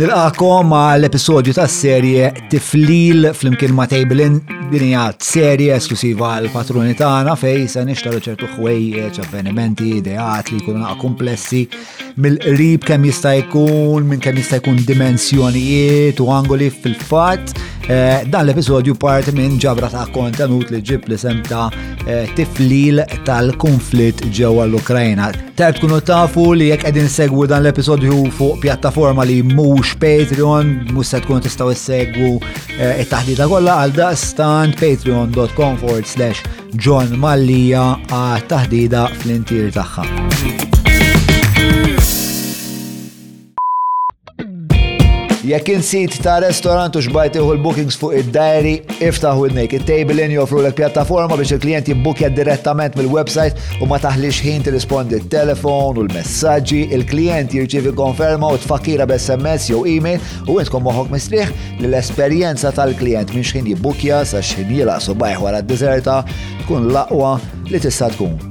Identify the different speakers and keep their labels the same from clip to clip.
Speaker 1: Nilqakom għal episodju ta' serje Tiflil flimkien ma' Tablin din hija serje esklusiva għal patruni tagħna fej se nixtaru ċertu ħwejjeġ, avvenimenti, ideat li jkunu naqa' komplessi mill-qrib kemm jista' jkun minn kemm jista' jkun dimensjonijiet u angoli fil-fatt. Eh, dan l-episodju parti minn ġabra ta' kontenut li ġib li sem ta' Eh, tiflil tal-konflitt ġewwa l-Ukrajna. Ta' tkunu tafu li jekk qegħdin segwu dan l-episodju fuq pjattaforma li mhux Patreon, mhux se tkunu tistgħu issegwu eh, it-taħdita kollha għal daqstant patreon.com forward slash John Mallija għat taħdida fl-intir tagħha. Jekk insit ta' restorant u xbajt iħu l-bookings fuq id-diary, iftaħ widnek. Il-table in joffru l pjattaforma biex il-klient jibbukja direttament mill-website u ma taħlix ħin tirrispondi il-telefon u l-messagġi. Il-klient jirċivi konferma u tfakira b'SMS jew email u intkom moħok mistrieħ li l-esperjenza tal-klient minn xħin jibbukja sa xħin jilaqsu bajħ wara d-dizerta tkun laqwa li tista' tkun.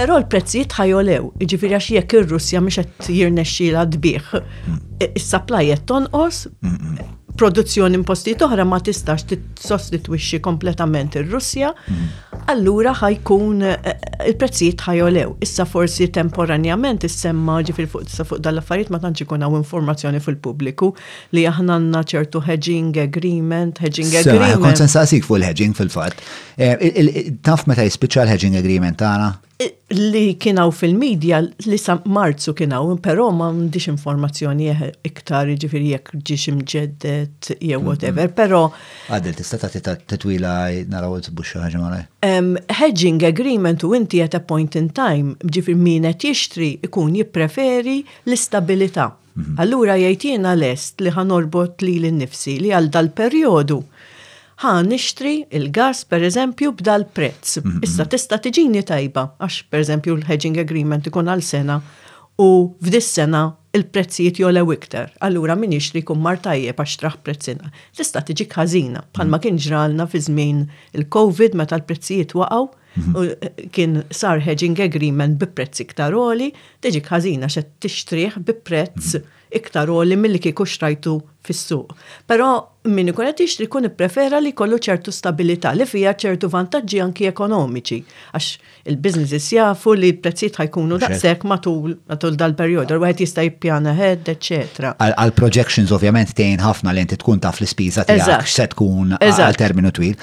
Speaker 2: Però l-prezzijiet ħajolew, jiġifieri għax jekk ir-Russja mhux qed jirnexxielha tbih, is-supply qed tonqos, produzzjoni impostijiet oħra ma tistax tissostitwixxi kompletament ir-Russja, allura ħajkun eh, il-prezzijiet ħajolew. Issa forsi temporanjament issemma ġifieri fuq fuq dal-affarijiet ma tantx ikun hawn informazzjoni fil-pubbliku. li aħna għandna ċertu hedging agreement, hedging agreement.
Speaker 1: Kont se nsaqsik fuq il-hedging fil-fatt. Eh, taf meta jispiċċa l-hedging agreement tagħna?
Speaker 2: Eh, li kien hawn fil-medja li sa Marzu kien hawn, però ma m'għandix informazzjoni eh, iktar jiġifieri jekk ġiex imġeddet jew mhm. whatever, però
Speaker 1: Għadil tista' tagħti tatwila naraw tibux xi ħaġa malaj.
Speaker 2: Hedging agreement u inti at a point in time, ġifier min qed jixtri ikun jippreferi l-istabilità. Allura jgħid jiena lest li ħa norbot lili nnifsi li għal dal-perjodu ħa nixtri il-gas pereżempju b'dal-prezz. Issa tista' tiġini tajba għax pereżempju l-hedging agreement ikun għal sena u f'dis-sena l-prezzijiet jogħlew iktar. Allura min jixtri jkun mar tajjeb għax xtrah b'prezz inqas. Tista' tiġik ħażina bħalma kien ġralna fi żmien il-COVID meta l-prezzijiet waqgħu u kien sar hedging agreement bi prezz iktar għoli, tiġik ħażina xe tixtrih bi prezz iktar għoli mill-li kieku xtrajtu fis-suq. Però min ikun qed jixtri jkun ipprefera li jkollu ċertu stabilità li fija ċertu vantaġġi anki ekonomiċi għax il-businesses jafu li l-prezzijiet ħajkunu daqshekk matul matul dal-perjodu, wieħed jista' jippjana ahead,
Speaker 1: eċċetera. Għall-projections ovvjament tgħin ħafna li inti tkun taf l-ispiża tiegħek se tkun għal terminu twil.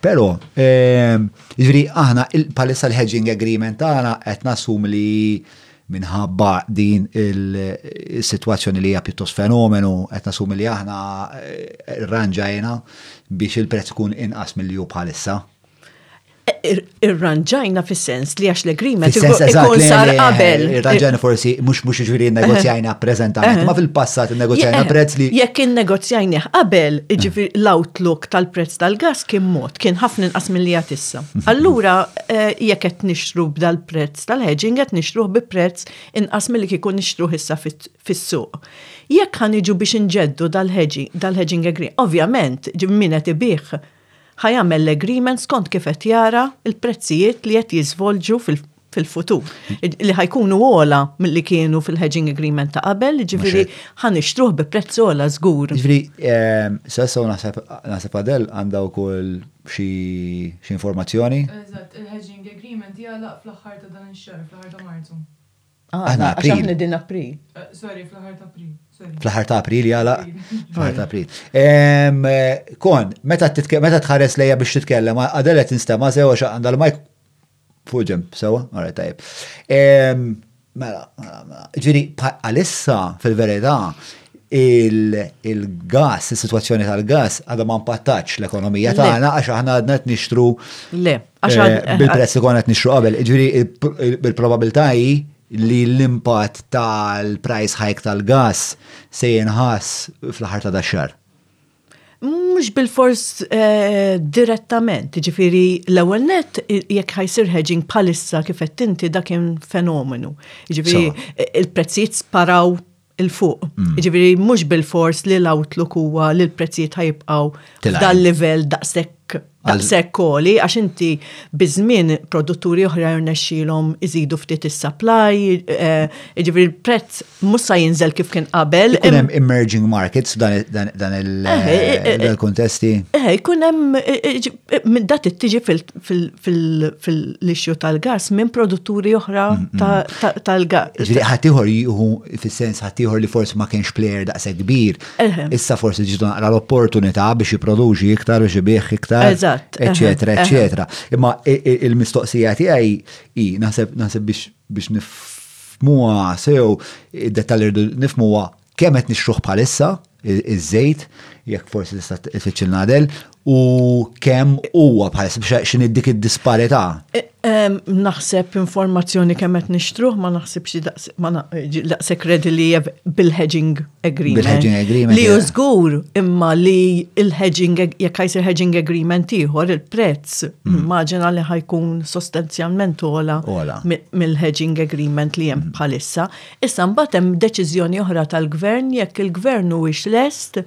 Speaker 1: Pero, ehm, ġviri, aħna palissa l-hedging agreement għana qed nassum li minħabba din il-situazzjoni li hija pjuttost fenomenu, qed nasum li aħna eh, rranġajna biex il-prezz kun inqas mill-li hu bħalissa.
Speaker 2: Irranġajna fis-sens li għax l-agreement ikun sar qabel.
Speaker 1: Irranġajna forsi mhux mhux ġifieri negozjajna eh. preżentament, eh. ma fil-passat negozjajna prezz li.
Speaker 2: Jekk innegozjajna qabel, ġifieri l-outlook tal-prezz tal-gas kien mod, kien ħafna inqas milli għad issa. Mhm. Allura, eh, jekk qed nixtru b'dal-prezz tal-hedging qed nixtruh bi prezz inqas milli kieku nixtruh issa fis-suq. Jekk ħaniġu biex inġeddu dal-hedging, dal-hedging agreement, ovvjament, min qed ibih ħajamel l-agreement skont kif qed jara il-prezzijiet li qed jiżvolġu fil-futur. Li ħajkunu għola mill-li kienu fil-hedging agreement ta' qabel, ġifiri ħan ixtruħ bi prezz għola zgur.
Speaker 1: Ġifiri, ehm, sessa u naħseb għadel għanda u koll xie informazzjoni.
Speaker 3: Eżat, il-hedging agreement jgħalaq fl-axħar ta' dan il-xar, fl-axħar ta' marzu.
Speaker 2: Ah, Aħna april. Aħna din april.
Speaker 3: Eh, sorry, fl-axħar ta' april.
Speaker 1: Fl-axħar ta' april jgħalaq. Fl-axħar ta' april. Ehm, kon, meta tħares lejja biex titkellem, għadel għet nistema sewa xaqqa dal-majk Fuq ġemp, sewa, għara tajb. Mela, mela, mela. Ġiri, għalissa, fil-verita, il-gas, il-situazzjoni tal-gas, għadha ma mpattax l-ekonomija tagħna għax aħna għadna qed nixtru.
Speaker 2: Le,
Speaker 1: għax eh, għadna. Bil-prezz li konna qed nixtru qabel. Ġiri, il-probabilità hi li l-impatt tal-price hike tal-gas se jinħass fl-ħar ta' daxxar.
Speaker 2: Mhux bil-fors eh, direttament, ġifiri l-ewwel net jekk ħajsir hedging bħalissa kif qed inti dak kien fenomenu. Ġifiri il-prezzijiet sparaw il-fuq. Mm. Ġifiri mhux bil-fors li l-outlook huwa li l-prezzijiet
Speaker 1: ħajibqgħu
Speaker 2: dal-livell daqshekk daqshekk għoli għax inti biż-żmien produtturi oħra jirnexxilhom iżidu ftit is-supply, eh, jiġifieri l-prezz mhux sa jinżel kif kien qabel.
Speaker 1: Ikun hemm emerging markets dan
Speaker 2: eh, eh,
Speaker 1: il-kontesti.
Speaker 2: Eh, ikun hemm minn dat tiġi fil-issue tal-gas minn produtturi oħra mm, mm. tal-gas.
Speaker 1: Ġifieri ħaddieħor jieħu fis-sens ħaddieħor li forsi ma kienx plejer daqshekk kbir Issa forsi ġitu naqra l-opportunità biex jiproduġi iktar, biex jibieħ iktar,
Speaker 2: eccetera,
Speaker 1: eccetera. Imma il-mistoqsija tiegħi i naħseb naħseb biex biex nifmuha sew id-dettalji rridu nifmuha kemm qed nixruħ bħalissa iż-żejt, jekk forsi tista' tfittxilna del, u kemm huwa bħal x'inhi dik id-disparità?
Speaker 2: E, naħseb informazzjoni kemm qed nixtruh ma naħsibx daqshekk redi li bil-hedging agreement.
Speaker 1: Bil-hedging agreement.
Speaker 2: Li żgur imma li il-hedging jekk ħajsir hedging agreement ieħor il-prezz mm. immaġina li ħajkun sostanzjalment ola mill-hedging agreement li hemm mm. bħalissa. Issa mbagħad hemm deċiżjoni oħra tal-gvern jekk il-gvern huwiex lest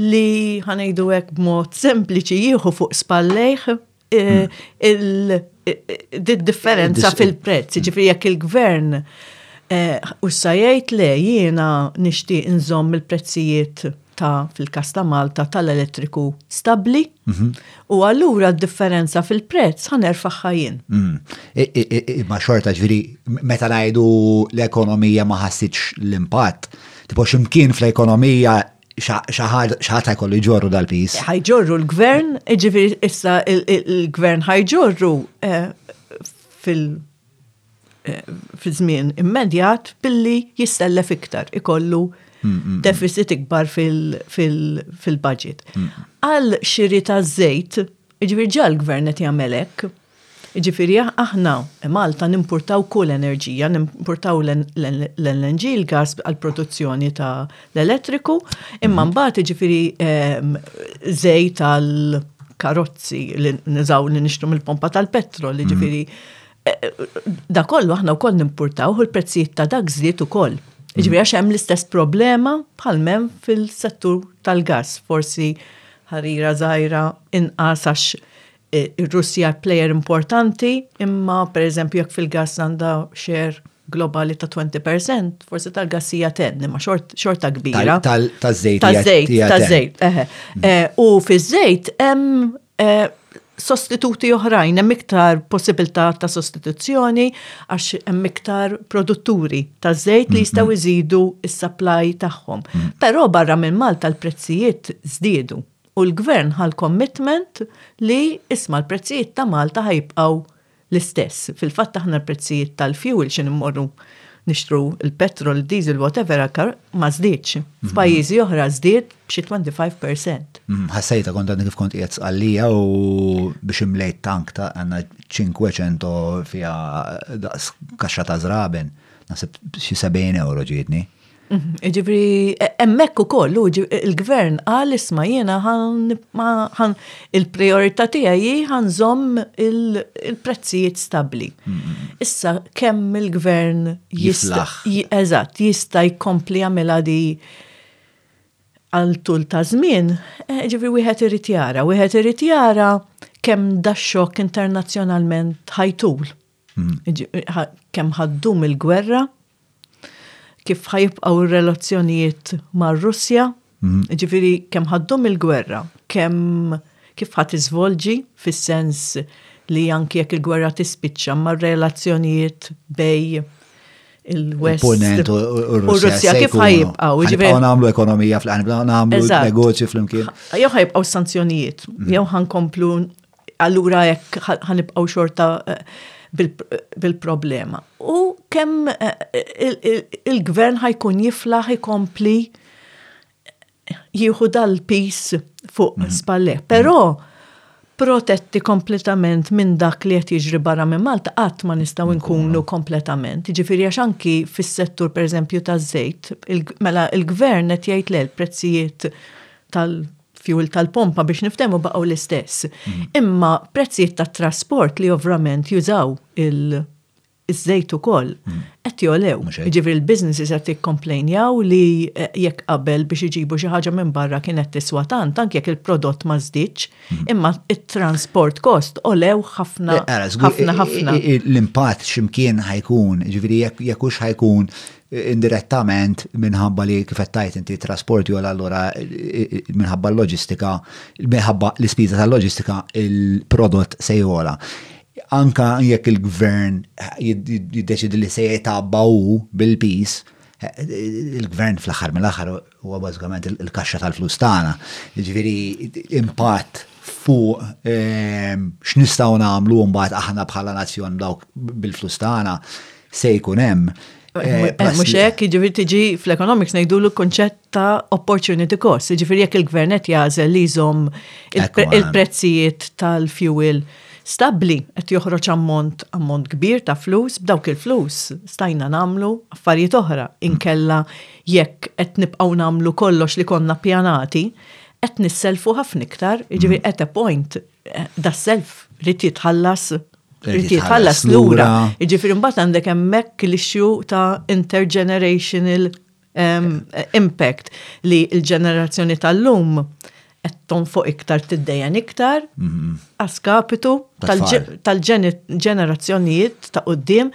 Speaker 2: li ħanejdu hekk b'mod sempliċi jieħu fuq spallejh eh,
Speaker 1: il-differenza
Speaker 2: fil-prezz, mm. ġifri jekk il-gvern eh, u sajajt le jiena nixtieq nżomm il-prezzijiet ta' fil-kas ta' Malta tal-elettriku stabli mhm. u allura d-differenza fil-prezz
Speaker 1: ħaner faħħajin. Mhm. Ma xorta ġviri, meta najdu l-ekonomija ma ħassitx l-impatt, Tipo ximkien fl-ekonomija xaħat jkollu jġorru dal-pis.
Speaker 2: Ħajġorru l-gvern, ġifiri issa l-gvern ħajġorru eh, fil- eh, fi żmien immedjat billi jissellef iktar ikollu mm, mm, mm. deficit ikbar fil-budget. Għal xiri ta' żejt, ġifiri ġal gvern qed jagħmel hekk, Jiġifieri aħna, Malta, nimpurtaw kull enerġija, nimpurtaw l-LNG, il-gass għall-produzzjoni ta' l-elettriku, imma mbagħad jiġifieri żejt għall-karozzi li nużaw li nixtru mill-pompa tal-petrol, jiġifieri dak kollu aħna wkoll nimpurtawh u l-prezzijiet ta' dak żdied ukoll. Jiġifieri għax hemm l-istess problema bħal m'hemm fil-settur tal-gass, forsi ħarira żgħira inqas għax E, Ir-Russja plejer importanti, imma pereżempju jekk fil-gass għandha xer globali ta' 20%, forsi tal-gassija tenni, ma xorta kbira.
Speaker 1: Tal-żejt.
Speaker 2: Tal-żejt, tal-żejt, eħe. Mm. E, u fiż-żejt hemm e, sostituti oħrajn, hemm iktar possibilità ta' sostituzzjoni għax hemm iktar produtturi ta' żejt li jistgħu mm-hmm. jżidu s-supply tagħhom. Mm. Però barra minn Malta l-prezzijiet żdiedu. U l-gvern ħal commitment li isma' l-prezzijiet ta' Malta ħajibqgħu l-istess. Fil-fatt aħna l-prezzijiet tal-fuel xi immorru nixtru l-petrol, id-diesel, whatever għall-kar, ma żdiedx. F'pajjiżi oħra żdied b'xi 25%.
Speaker 1: Ħassejtha kont għadni kif kont qiegħed Sqallija u biex imlejt tank ta' għandna 500 fiha daqs kaxxa ta' żraben, naħseb xi 70 euro ġietni.
Speaker 2: Ġifri, e- emmek u kollu, il-gvern għal isma jena għan il-priorita tiegħi għan zom il-prezzijiet stabli. Issa, kemm il-gvern jista, eżat, jista jkompli għamela di għal tul ta' żmien, e, ġifri wieħed irid jara, wieħed irid jara kemm da xokk internazzjonalment ħajtul. Mm. Kemm ħaddum il-gwerra, kif ħajibqaw ir-relazzjonijiet mar-Russja, mm. ġifiri kemm ħaddum il-gwerra, kemm kif ħat iżvolġi fis-sens li anki jekk il-gwerra tispiċċa mar-relazzjonijiet bej il-West.
Speaker 1: Ponent u
Speaker 2: r-Russja kif ħajibqaw. Ġibqaw
Speaker 1: namlu ekonomija fl-għan,
Speaker 2: namlu
Speaker 1: negozju fl-imkien.
Speaker 2: Jew ħajibqaw sanzjonijiet, mm. jew ħankomplu allura jekk ħanibqaw xorta eh, bil-problema. U kemm eh, il-gvern ħajkun jiflaħ ikompli jieħu dal-pis fuq mhm. spalle. Mhm. Però protetti kompletament minn dak li qed jiġri barra minn Malta qatt ma nistgħu nkunu kompletament. Ġifieri għax anki fis-settur pereżempju taż-żejt, mela il-gvern qed jgħid le l-prezzijiet tal- fjuwil tal-pompa biex niftehmu baqgħu l-istess. Mhm. Imma prezzijiet tat-trasport li ovrament jużaw il- iż-żejt ukoll mhm. qed jolew. Jiġifieri l-businesses qed jikkomplejnjaw li eh, jekk qabel biex iġibu xi ħaġa minn barra kienet tiswa tant anke jekk il-prodott ma żdidx, mhm. imma it-transport kost olew ħafna
Speaker 1: eh,
Speaker 2: ħafna ħafna.
Speaker 1: L-impatt x'imkien ħajkun, jiġifieri jekk hux ħajkun indirettament minħabba li kif qed tgħid inti trasport jew allura minħabba l-loġistika, minħabba l-ispiża tal-loġistika il-prodott se jola. Anka jekk il-gvern jiddeċidi li se jitabba hu bil-pis, il-gvern fl-aħħar mill-aħħar Huwa bażikament il-kaxxa tal-flus tagħna, jiġifieri impatt fuq ehm, x'nistgħu nagħmlu mbagħad aħna bħala nazzjon dawk bil-flus tagħna se jkun hemm. Eh, eh,
Speaker 2: eh,
Speaker 1: mhux
Speaker 2: hekk, jiġifieri tiġi fl-economics ngħidulu l-konċett ta' opportunity cost, jiġifieri jekk il-gvern qed jażel li jżomm il-prezzijiet tal-fuel stabbli qed joħroġ ammont ammont kbir ta' flus b'dawk il-flus stajna nagħmlu affarijiet oħra inkella Jekk qed nibqgħu nagħmlu kollox li konna ppjanati, qed nisselfu ħafna iktar, jiġifieri at a point eh, da self rid jitħallas rid
Speaker 1: jitħallas
Speaker 2: lura. Jiġifieri mbagħad għandek hemmhekk l-issue ta' intergenerational ehm, impact li l-ġenerazzjoni tal-lum qed tonfoq iktar tiddejjen iktar
Speaker 1: askapitu
Speaker 2: tal-ġenerazzjonijiet ta' qudiem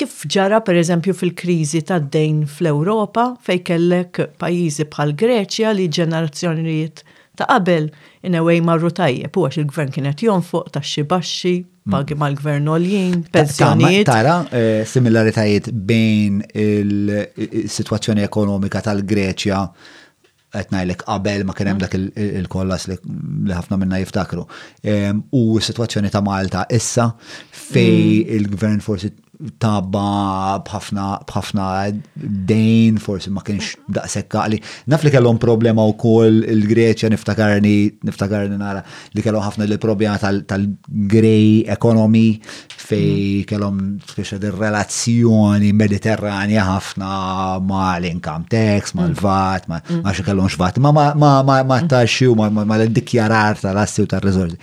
Speaker 2: kif ġara pereżempju fil-kriżi tad-dejn fl-Ewropa fejn kellek pajjiżi bħal Greċja li ġenerazzjonijiet ta' qabel in a way marru tajjeb u għax il-gvern kien qed jonfoq taxxi baxxi, pagi mal-gvern
Speaker 1: għoljin,
Speaker 2: pensjonijiet.
Speaker 1: Tara eh, similaritajiet bejn il-sitwazzjoni ekonomika tal-Greċja qed ngħidlek qabel ma kien hemm dak il-kollas li ħafna minna jiftakru. U s-sitwazzjoni ta' Malta issa fej mm. il-gvern forsi tabba bħafna dejn, forsi ma kienx daqshekk għali. Naf li kellhom problema wkoll il-Greċja niftakarni niftakarni nara li kellhom ħafna li problema tal-grey economy fej mm. kellhom speċa relazzjoni mediterranja ħafna ma l-income tax, ma mm. l-vat, ma mm. xi kellhom x'vat, ma ma taxxi u ma l-dikjarar tal-assi u tal-riżorsi.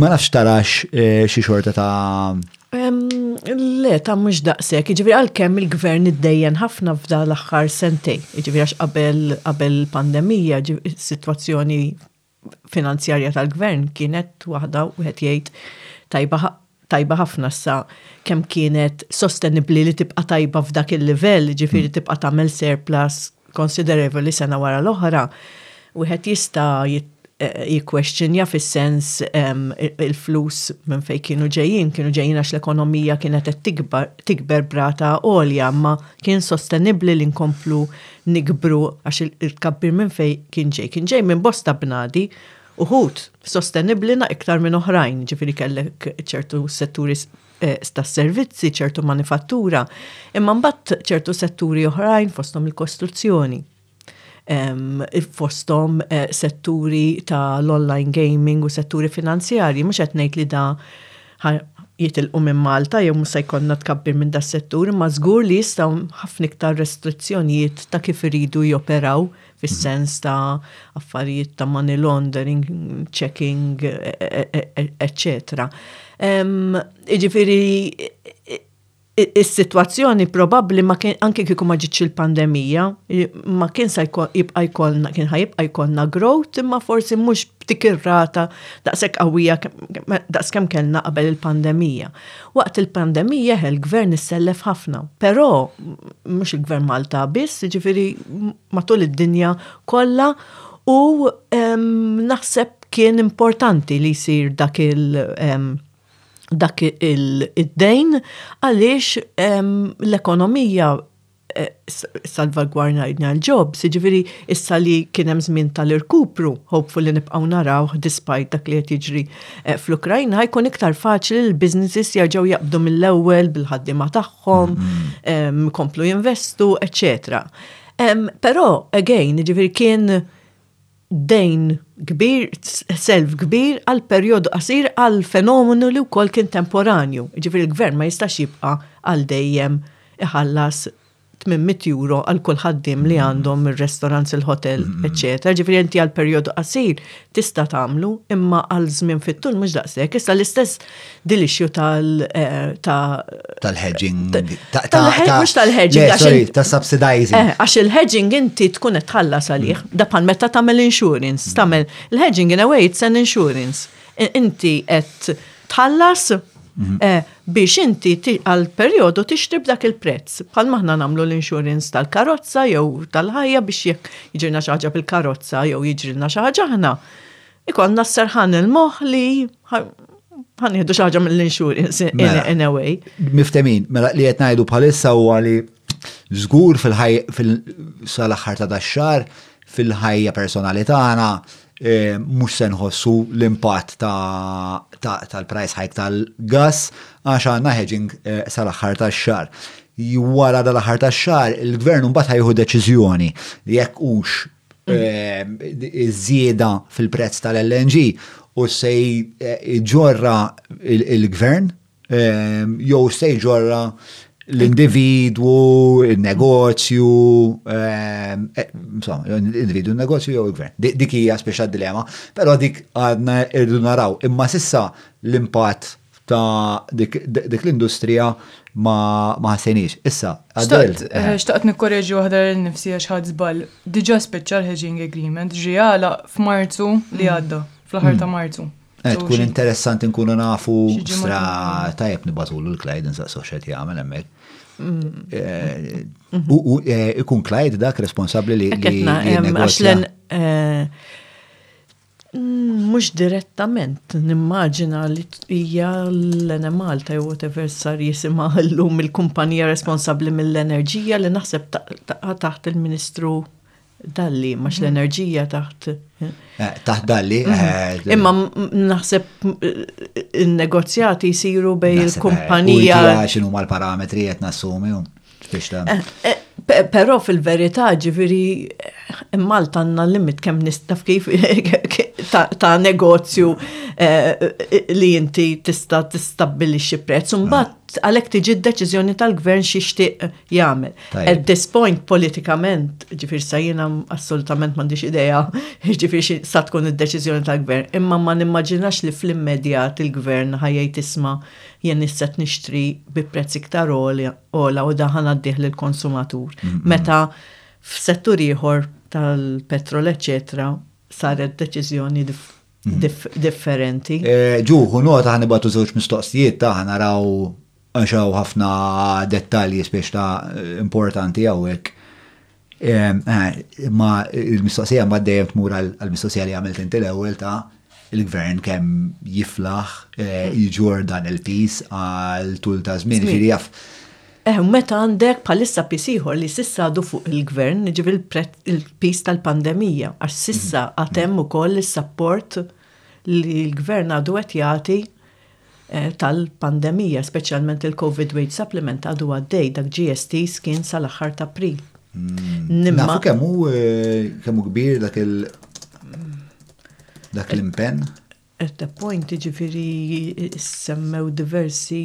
Speaker 1: Ma nafx tarax eh, xi xorta ta'
Speaker 2: Le, ta' mux daqsek, ġivri għal-kem il-gvern id-dejjen ħafna f'da l-axħar sentej, ġivri għax qabel pandemija, situazzjoni finanzjarja tal-gvern kienet waħda wieħed jgħid tajba tajba ħafna sa kemm kienet sostenibbli li tibqa' tajba f'dak il-livell, ġifieri hmm. tibqa' tagħmel surplus konsiderevoli sena wara l-oħra. Wieħed jista' eh, jikkwestjonja fis-sens il-flus minn fejn kienu ġejjin, kienu ġejjin għax l-ekonomija kienet qed tikber brata għolja, ma kien sostenibbli li nkomplu nikbru għax il-tkabbir minn fejn kien ġej. Kien ġej minn bosta bnadi uħud sostenibbli na iktar minn oħrajn, ġifieri kellek ċertu setturi eh, tas servizzi, ċertu manifattura, imma mbagħad ċertu setturi oħrajn fosthom il-kostruzzjoni fostom eh, setturi ta' l-online gaming u setturi finanzjarji, mhux qed ngħid li da ħa jitilqu minn Malta jew mhux se jkollna tkabbir minn das-settur, imma żgur li jistgħu ħafna iktar restrizzjonijiet ta' kif iridu joperaw fis-sens ta' affarijiet ta' money laundering, checking, eċċetera. Jiġifieri Is-sitwazzjoni probabbli ma kien anke kieku ma ġitx il-pandemija, ma kien sa jibqa' jkollna kien ħa jibqa' jkollna growth imma forsi mhux b'dik ir-rata daqshekk qawwija daqskemm kellna qabel il-pandemija. Waqt il-pandemija eħe l-Gvern issellef ħafna, però mhux il-Gvern Malta biss, jiġifieri matul id-dinja kollha u naħseb kien importanti li jsir dak il- dak id-dejn għaliex l-ekonomija eh, salvagwarnajna l-ġob, siġifiri issa li kienem żmien tal-irkupru, hopeful li nibqaw naraw despite dak li qed jiġri eh, fl-Ukrajna, jkun iktar faċli li l-businesses jerġgħu jaqbdu mill-ewwel bil-ħaddiema tagħhom, mm-hmm. komplu jinvestu, eċċetera. Però, again, ġifiri kien dejn kbir, self kbir għal perjodu qasir għal fenomenu li wkoll kien temporanju. Ġifieri l-gvern ma jistax jibqa' għal dejjem iħallas 800 euro għal kull ħaddiem li għandhom ir-restorants, il-hotel, eċċetera. Ġifieri inti għal perjodu qasir tista' tagħmlu, imma għal żmien fit-tul mhux daqshekk. Issa l-istess dil issue tal
Speaker 1: tal-hedging
Speaker 2: mhux tal-hedging għax
Speaker 1: ta' subsidizing.
Speaker 2: Eh, għax il-hedging inti tkun qed tħallas għalih. Mm. Da bħal meta tagħmel insurance, mm. tagħmel il-hedging in a way it's an insurance. Inti qed tħallas mm-hmm. eh, biex inti għal perjodu tixtri b'dak il-prezz. Bħal maħna nagħmlu l-insurance tal-karozza jew tal-ħajja biex jekk jiġrina xi ħaġa bil-karozza jew jiġrina xi ħaġa aħna Ikonna s-serħan il-moħ li ħan nieħdu xi ħaġa mill-insurance in
Speaker 1: mela.
Speaker 2: a way.
Speaker 1: Miftemin, mela li qed ngħidu bħalissa huwa li żgur fil-ħaj sal-aħħar ta' dax-xahar fil-ħajja personali tagħna eh, mhux se nħossu l-impatt tal-price hike tal-gas għax għandna hedging eh, sal-aħħar tax-xahar wara dal-aħħar tax-xahar il-gvern mbagħad ħajħu deċiżjoni jekk hux iż-żieda fil-prezz tal-LNG u se jġorra il-gvern jew se jġorra l-individwu, il-negozju, l-individwu, il-negozju jew il-gvern. Dik hija speċa dilema, però dik għadna irridu naraw. Imma sissa l-impatt ta' dik l-industrija ma ħassejniex. Issa, għaddejt.
Speaker 3: Xtaqt nikkoreġi waħda lil nifsi għax ħadd żball. Diġà spiċċa l-hedging agreement ġie għalaq f'Marzu li għadda, fl-aħħar ta' Marzu.
Speaker 1: Tkun interessanti nkunu nafu stra tajjeb nibatulu l-Clyde nsaqsu xed jagħmel hemmhekk. U ikun Clyde dak responsabbli li.
Speaker 2: Għax Mhux direttament nimmaġina li hija l-Enemalta jew whatever sar jisimha llum il-kumpanija responsabbli mill-enerġija li naħseb taqa' taħt il-Ministru Dalli, max mhm. l-enerġija taħt.
Speaker 1: Eh, taħt Dalli. Mhm. Eh,
Speaker 2: Imma naħseb eh, il-negozjati jisiru bej il-kumpanija.
Speaker 1: Xinu ma l-parametri qed nassumi.
Speaker 2: Eh, eh, però fil-verità ġifiri Malta għanna limit kem nistaf kif ta' negozju eh, li inti tista tistabbilixxi prezz. Mbagħad għalhekk tiġi d-deċiżjoni tal-gvern xi xtieq
Speaker 1: jagħmel.
Speaker 2: At this point politikament, ġifir sa jiena assolutament m'għandix idea, ġifir sa tkun id-deċiżjoni tal-gvern, imma ma nimmaġinax li fl-immedjat il-gvern ħajjejt isma' jien issa qed nixtri bi prezz iktar ogħla u dan ħa ngħaddih lill-konsumatur. Meta f'settur ieħor tal-petrol, eċetera, saret deċiżjoni differenti.
Speaker 1: Eh, ġuħu, nota ħan ibatu żewġ mistoqsijiet ta' ħan naraw għaxaw ħafna dettalji spiex ta' importanti għawek. Ma il-mistoqsija ma dejjem tmur għal-mistoqsija li għamilt inti l-ewwel ta' il-gvern kemm jiflaħ eh, jġor dan il-pis għal tul ta' żmien, ġiri jaf.
Speaker 2: Eh, meta għandek palissa pis ieħor li sissa għadu fuq il-gvern, ġivi il-pis tal-pandemija, għax sissa mm-hmm. għatem u koll il-sapport li l-gvern għadu għet jgħati tal-pandemija, speċjalment il-Covid Wage Supplement għadu għaddej dak ġie estiż kien sal-aħħar ta' April. Mm.
Speaker 1: Nafu kemm hu eh, kemm kbir dak il dak l-impenn?
Speaker 2: At the point ġifieri semmew diversi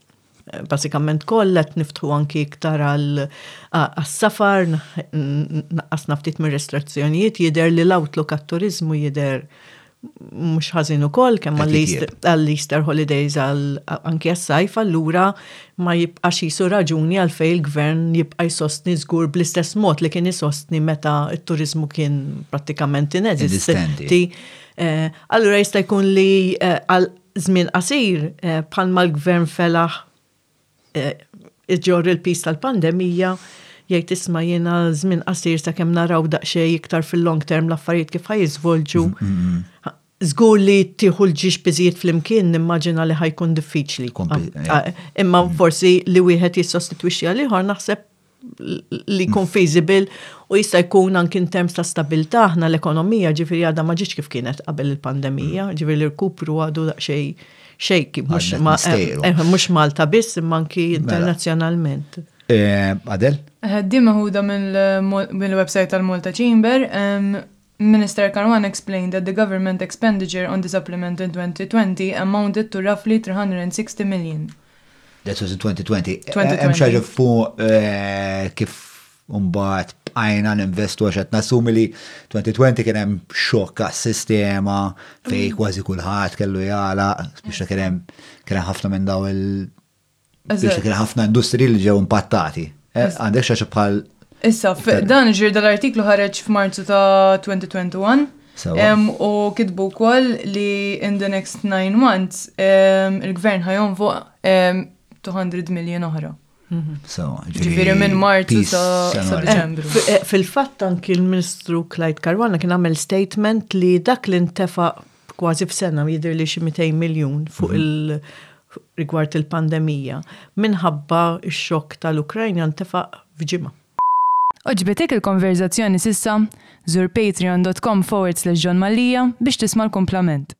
Speaker 2: Basikament kollha qed niftħu anki iktar għal safar naqqasna ftit mir-restrizzjonijiet jidher li l-outlook għat-turiżmu jidher mhux ħażin ukoll kemm għall-Easter holidays anki għas-sajf allura ma jibqax qisu raġuni għalfejn il-Gvern jibqa' jsostni żgur bl-istess mod li kien isostni meta t-turiżmu kien
Speaker 1: prattikament
Speaker 2: ineżistenti. Allura jista' jkun li żmien qasir bħalma l-Gvern felaħ iġorr il-piż tal-pandemija jgħid isma' jiena żmien qasir sakemm naraw daqsxejn iktar fil-long term l-affarijiet kif ħajjiżvolġu. Żgur li tieħu l-ġiex piżijiet flimkien nimmaġina li ħajkun diffiċli. Imma forsi li wieħed jissostitwixxi għal ieħor naħseb li jkun feasible u jista' jkun anki in terms ta' stabilta aħna l-ekonomija ġifieri għadha ma ġietx kif kienet qabel il-pandemija, ġifieri l-irkupru għadu daqsxejn xejki, mhux Malta biss imma anki mela.
Speaker 1: internazzjonalment. Adel?
Speaker 3: Ħaddiema ħuda mill-website tal-Malta Chamber Minister Caruana explained that the government expenditure on the supplement in 2020 amounted to roughly 360 million.
Speaker 1: That was in 2020. Hemm xi ħaġa fuq kif mbagħad bqajna ninvestu għax qed nassumi li 2020 kien hemm xokk għas-sistema fejn kważi kulħadd kellu jala biex kien hemm kien hemm ħafna minn daw il- Biex kien ħafna industri li ġew impattati. Eh, għandek xax bħal.
Speaker 3: Issa, dan ġir dal-artiklu ħareġ f'Marzu ta' 2021. U kitbu kol li in the next 9 months il-gvern ħajon fuq 200 miljon oħra.
Speaker 1: Mhm.
Speaker 3: Ġifiri minn Marzu sa' Deċembru.
Speaker 2: Eh, eh, fil-fatt anki l-Ministru Clyde Karwana kien għamel statement li dak li ntefa kważi f'sena jidher li xi 200 miljun fuq mhm. il- rigward il-pandemija, minħabba x-xokk tal-Ukrajna ntefa' f'ġimgħa.
Speaker 4: Oġbetek il-konverzazzjoni sissa? Zur patreon.com forward slash John Mallia biex tisma' l-kumplament.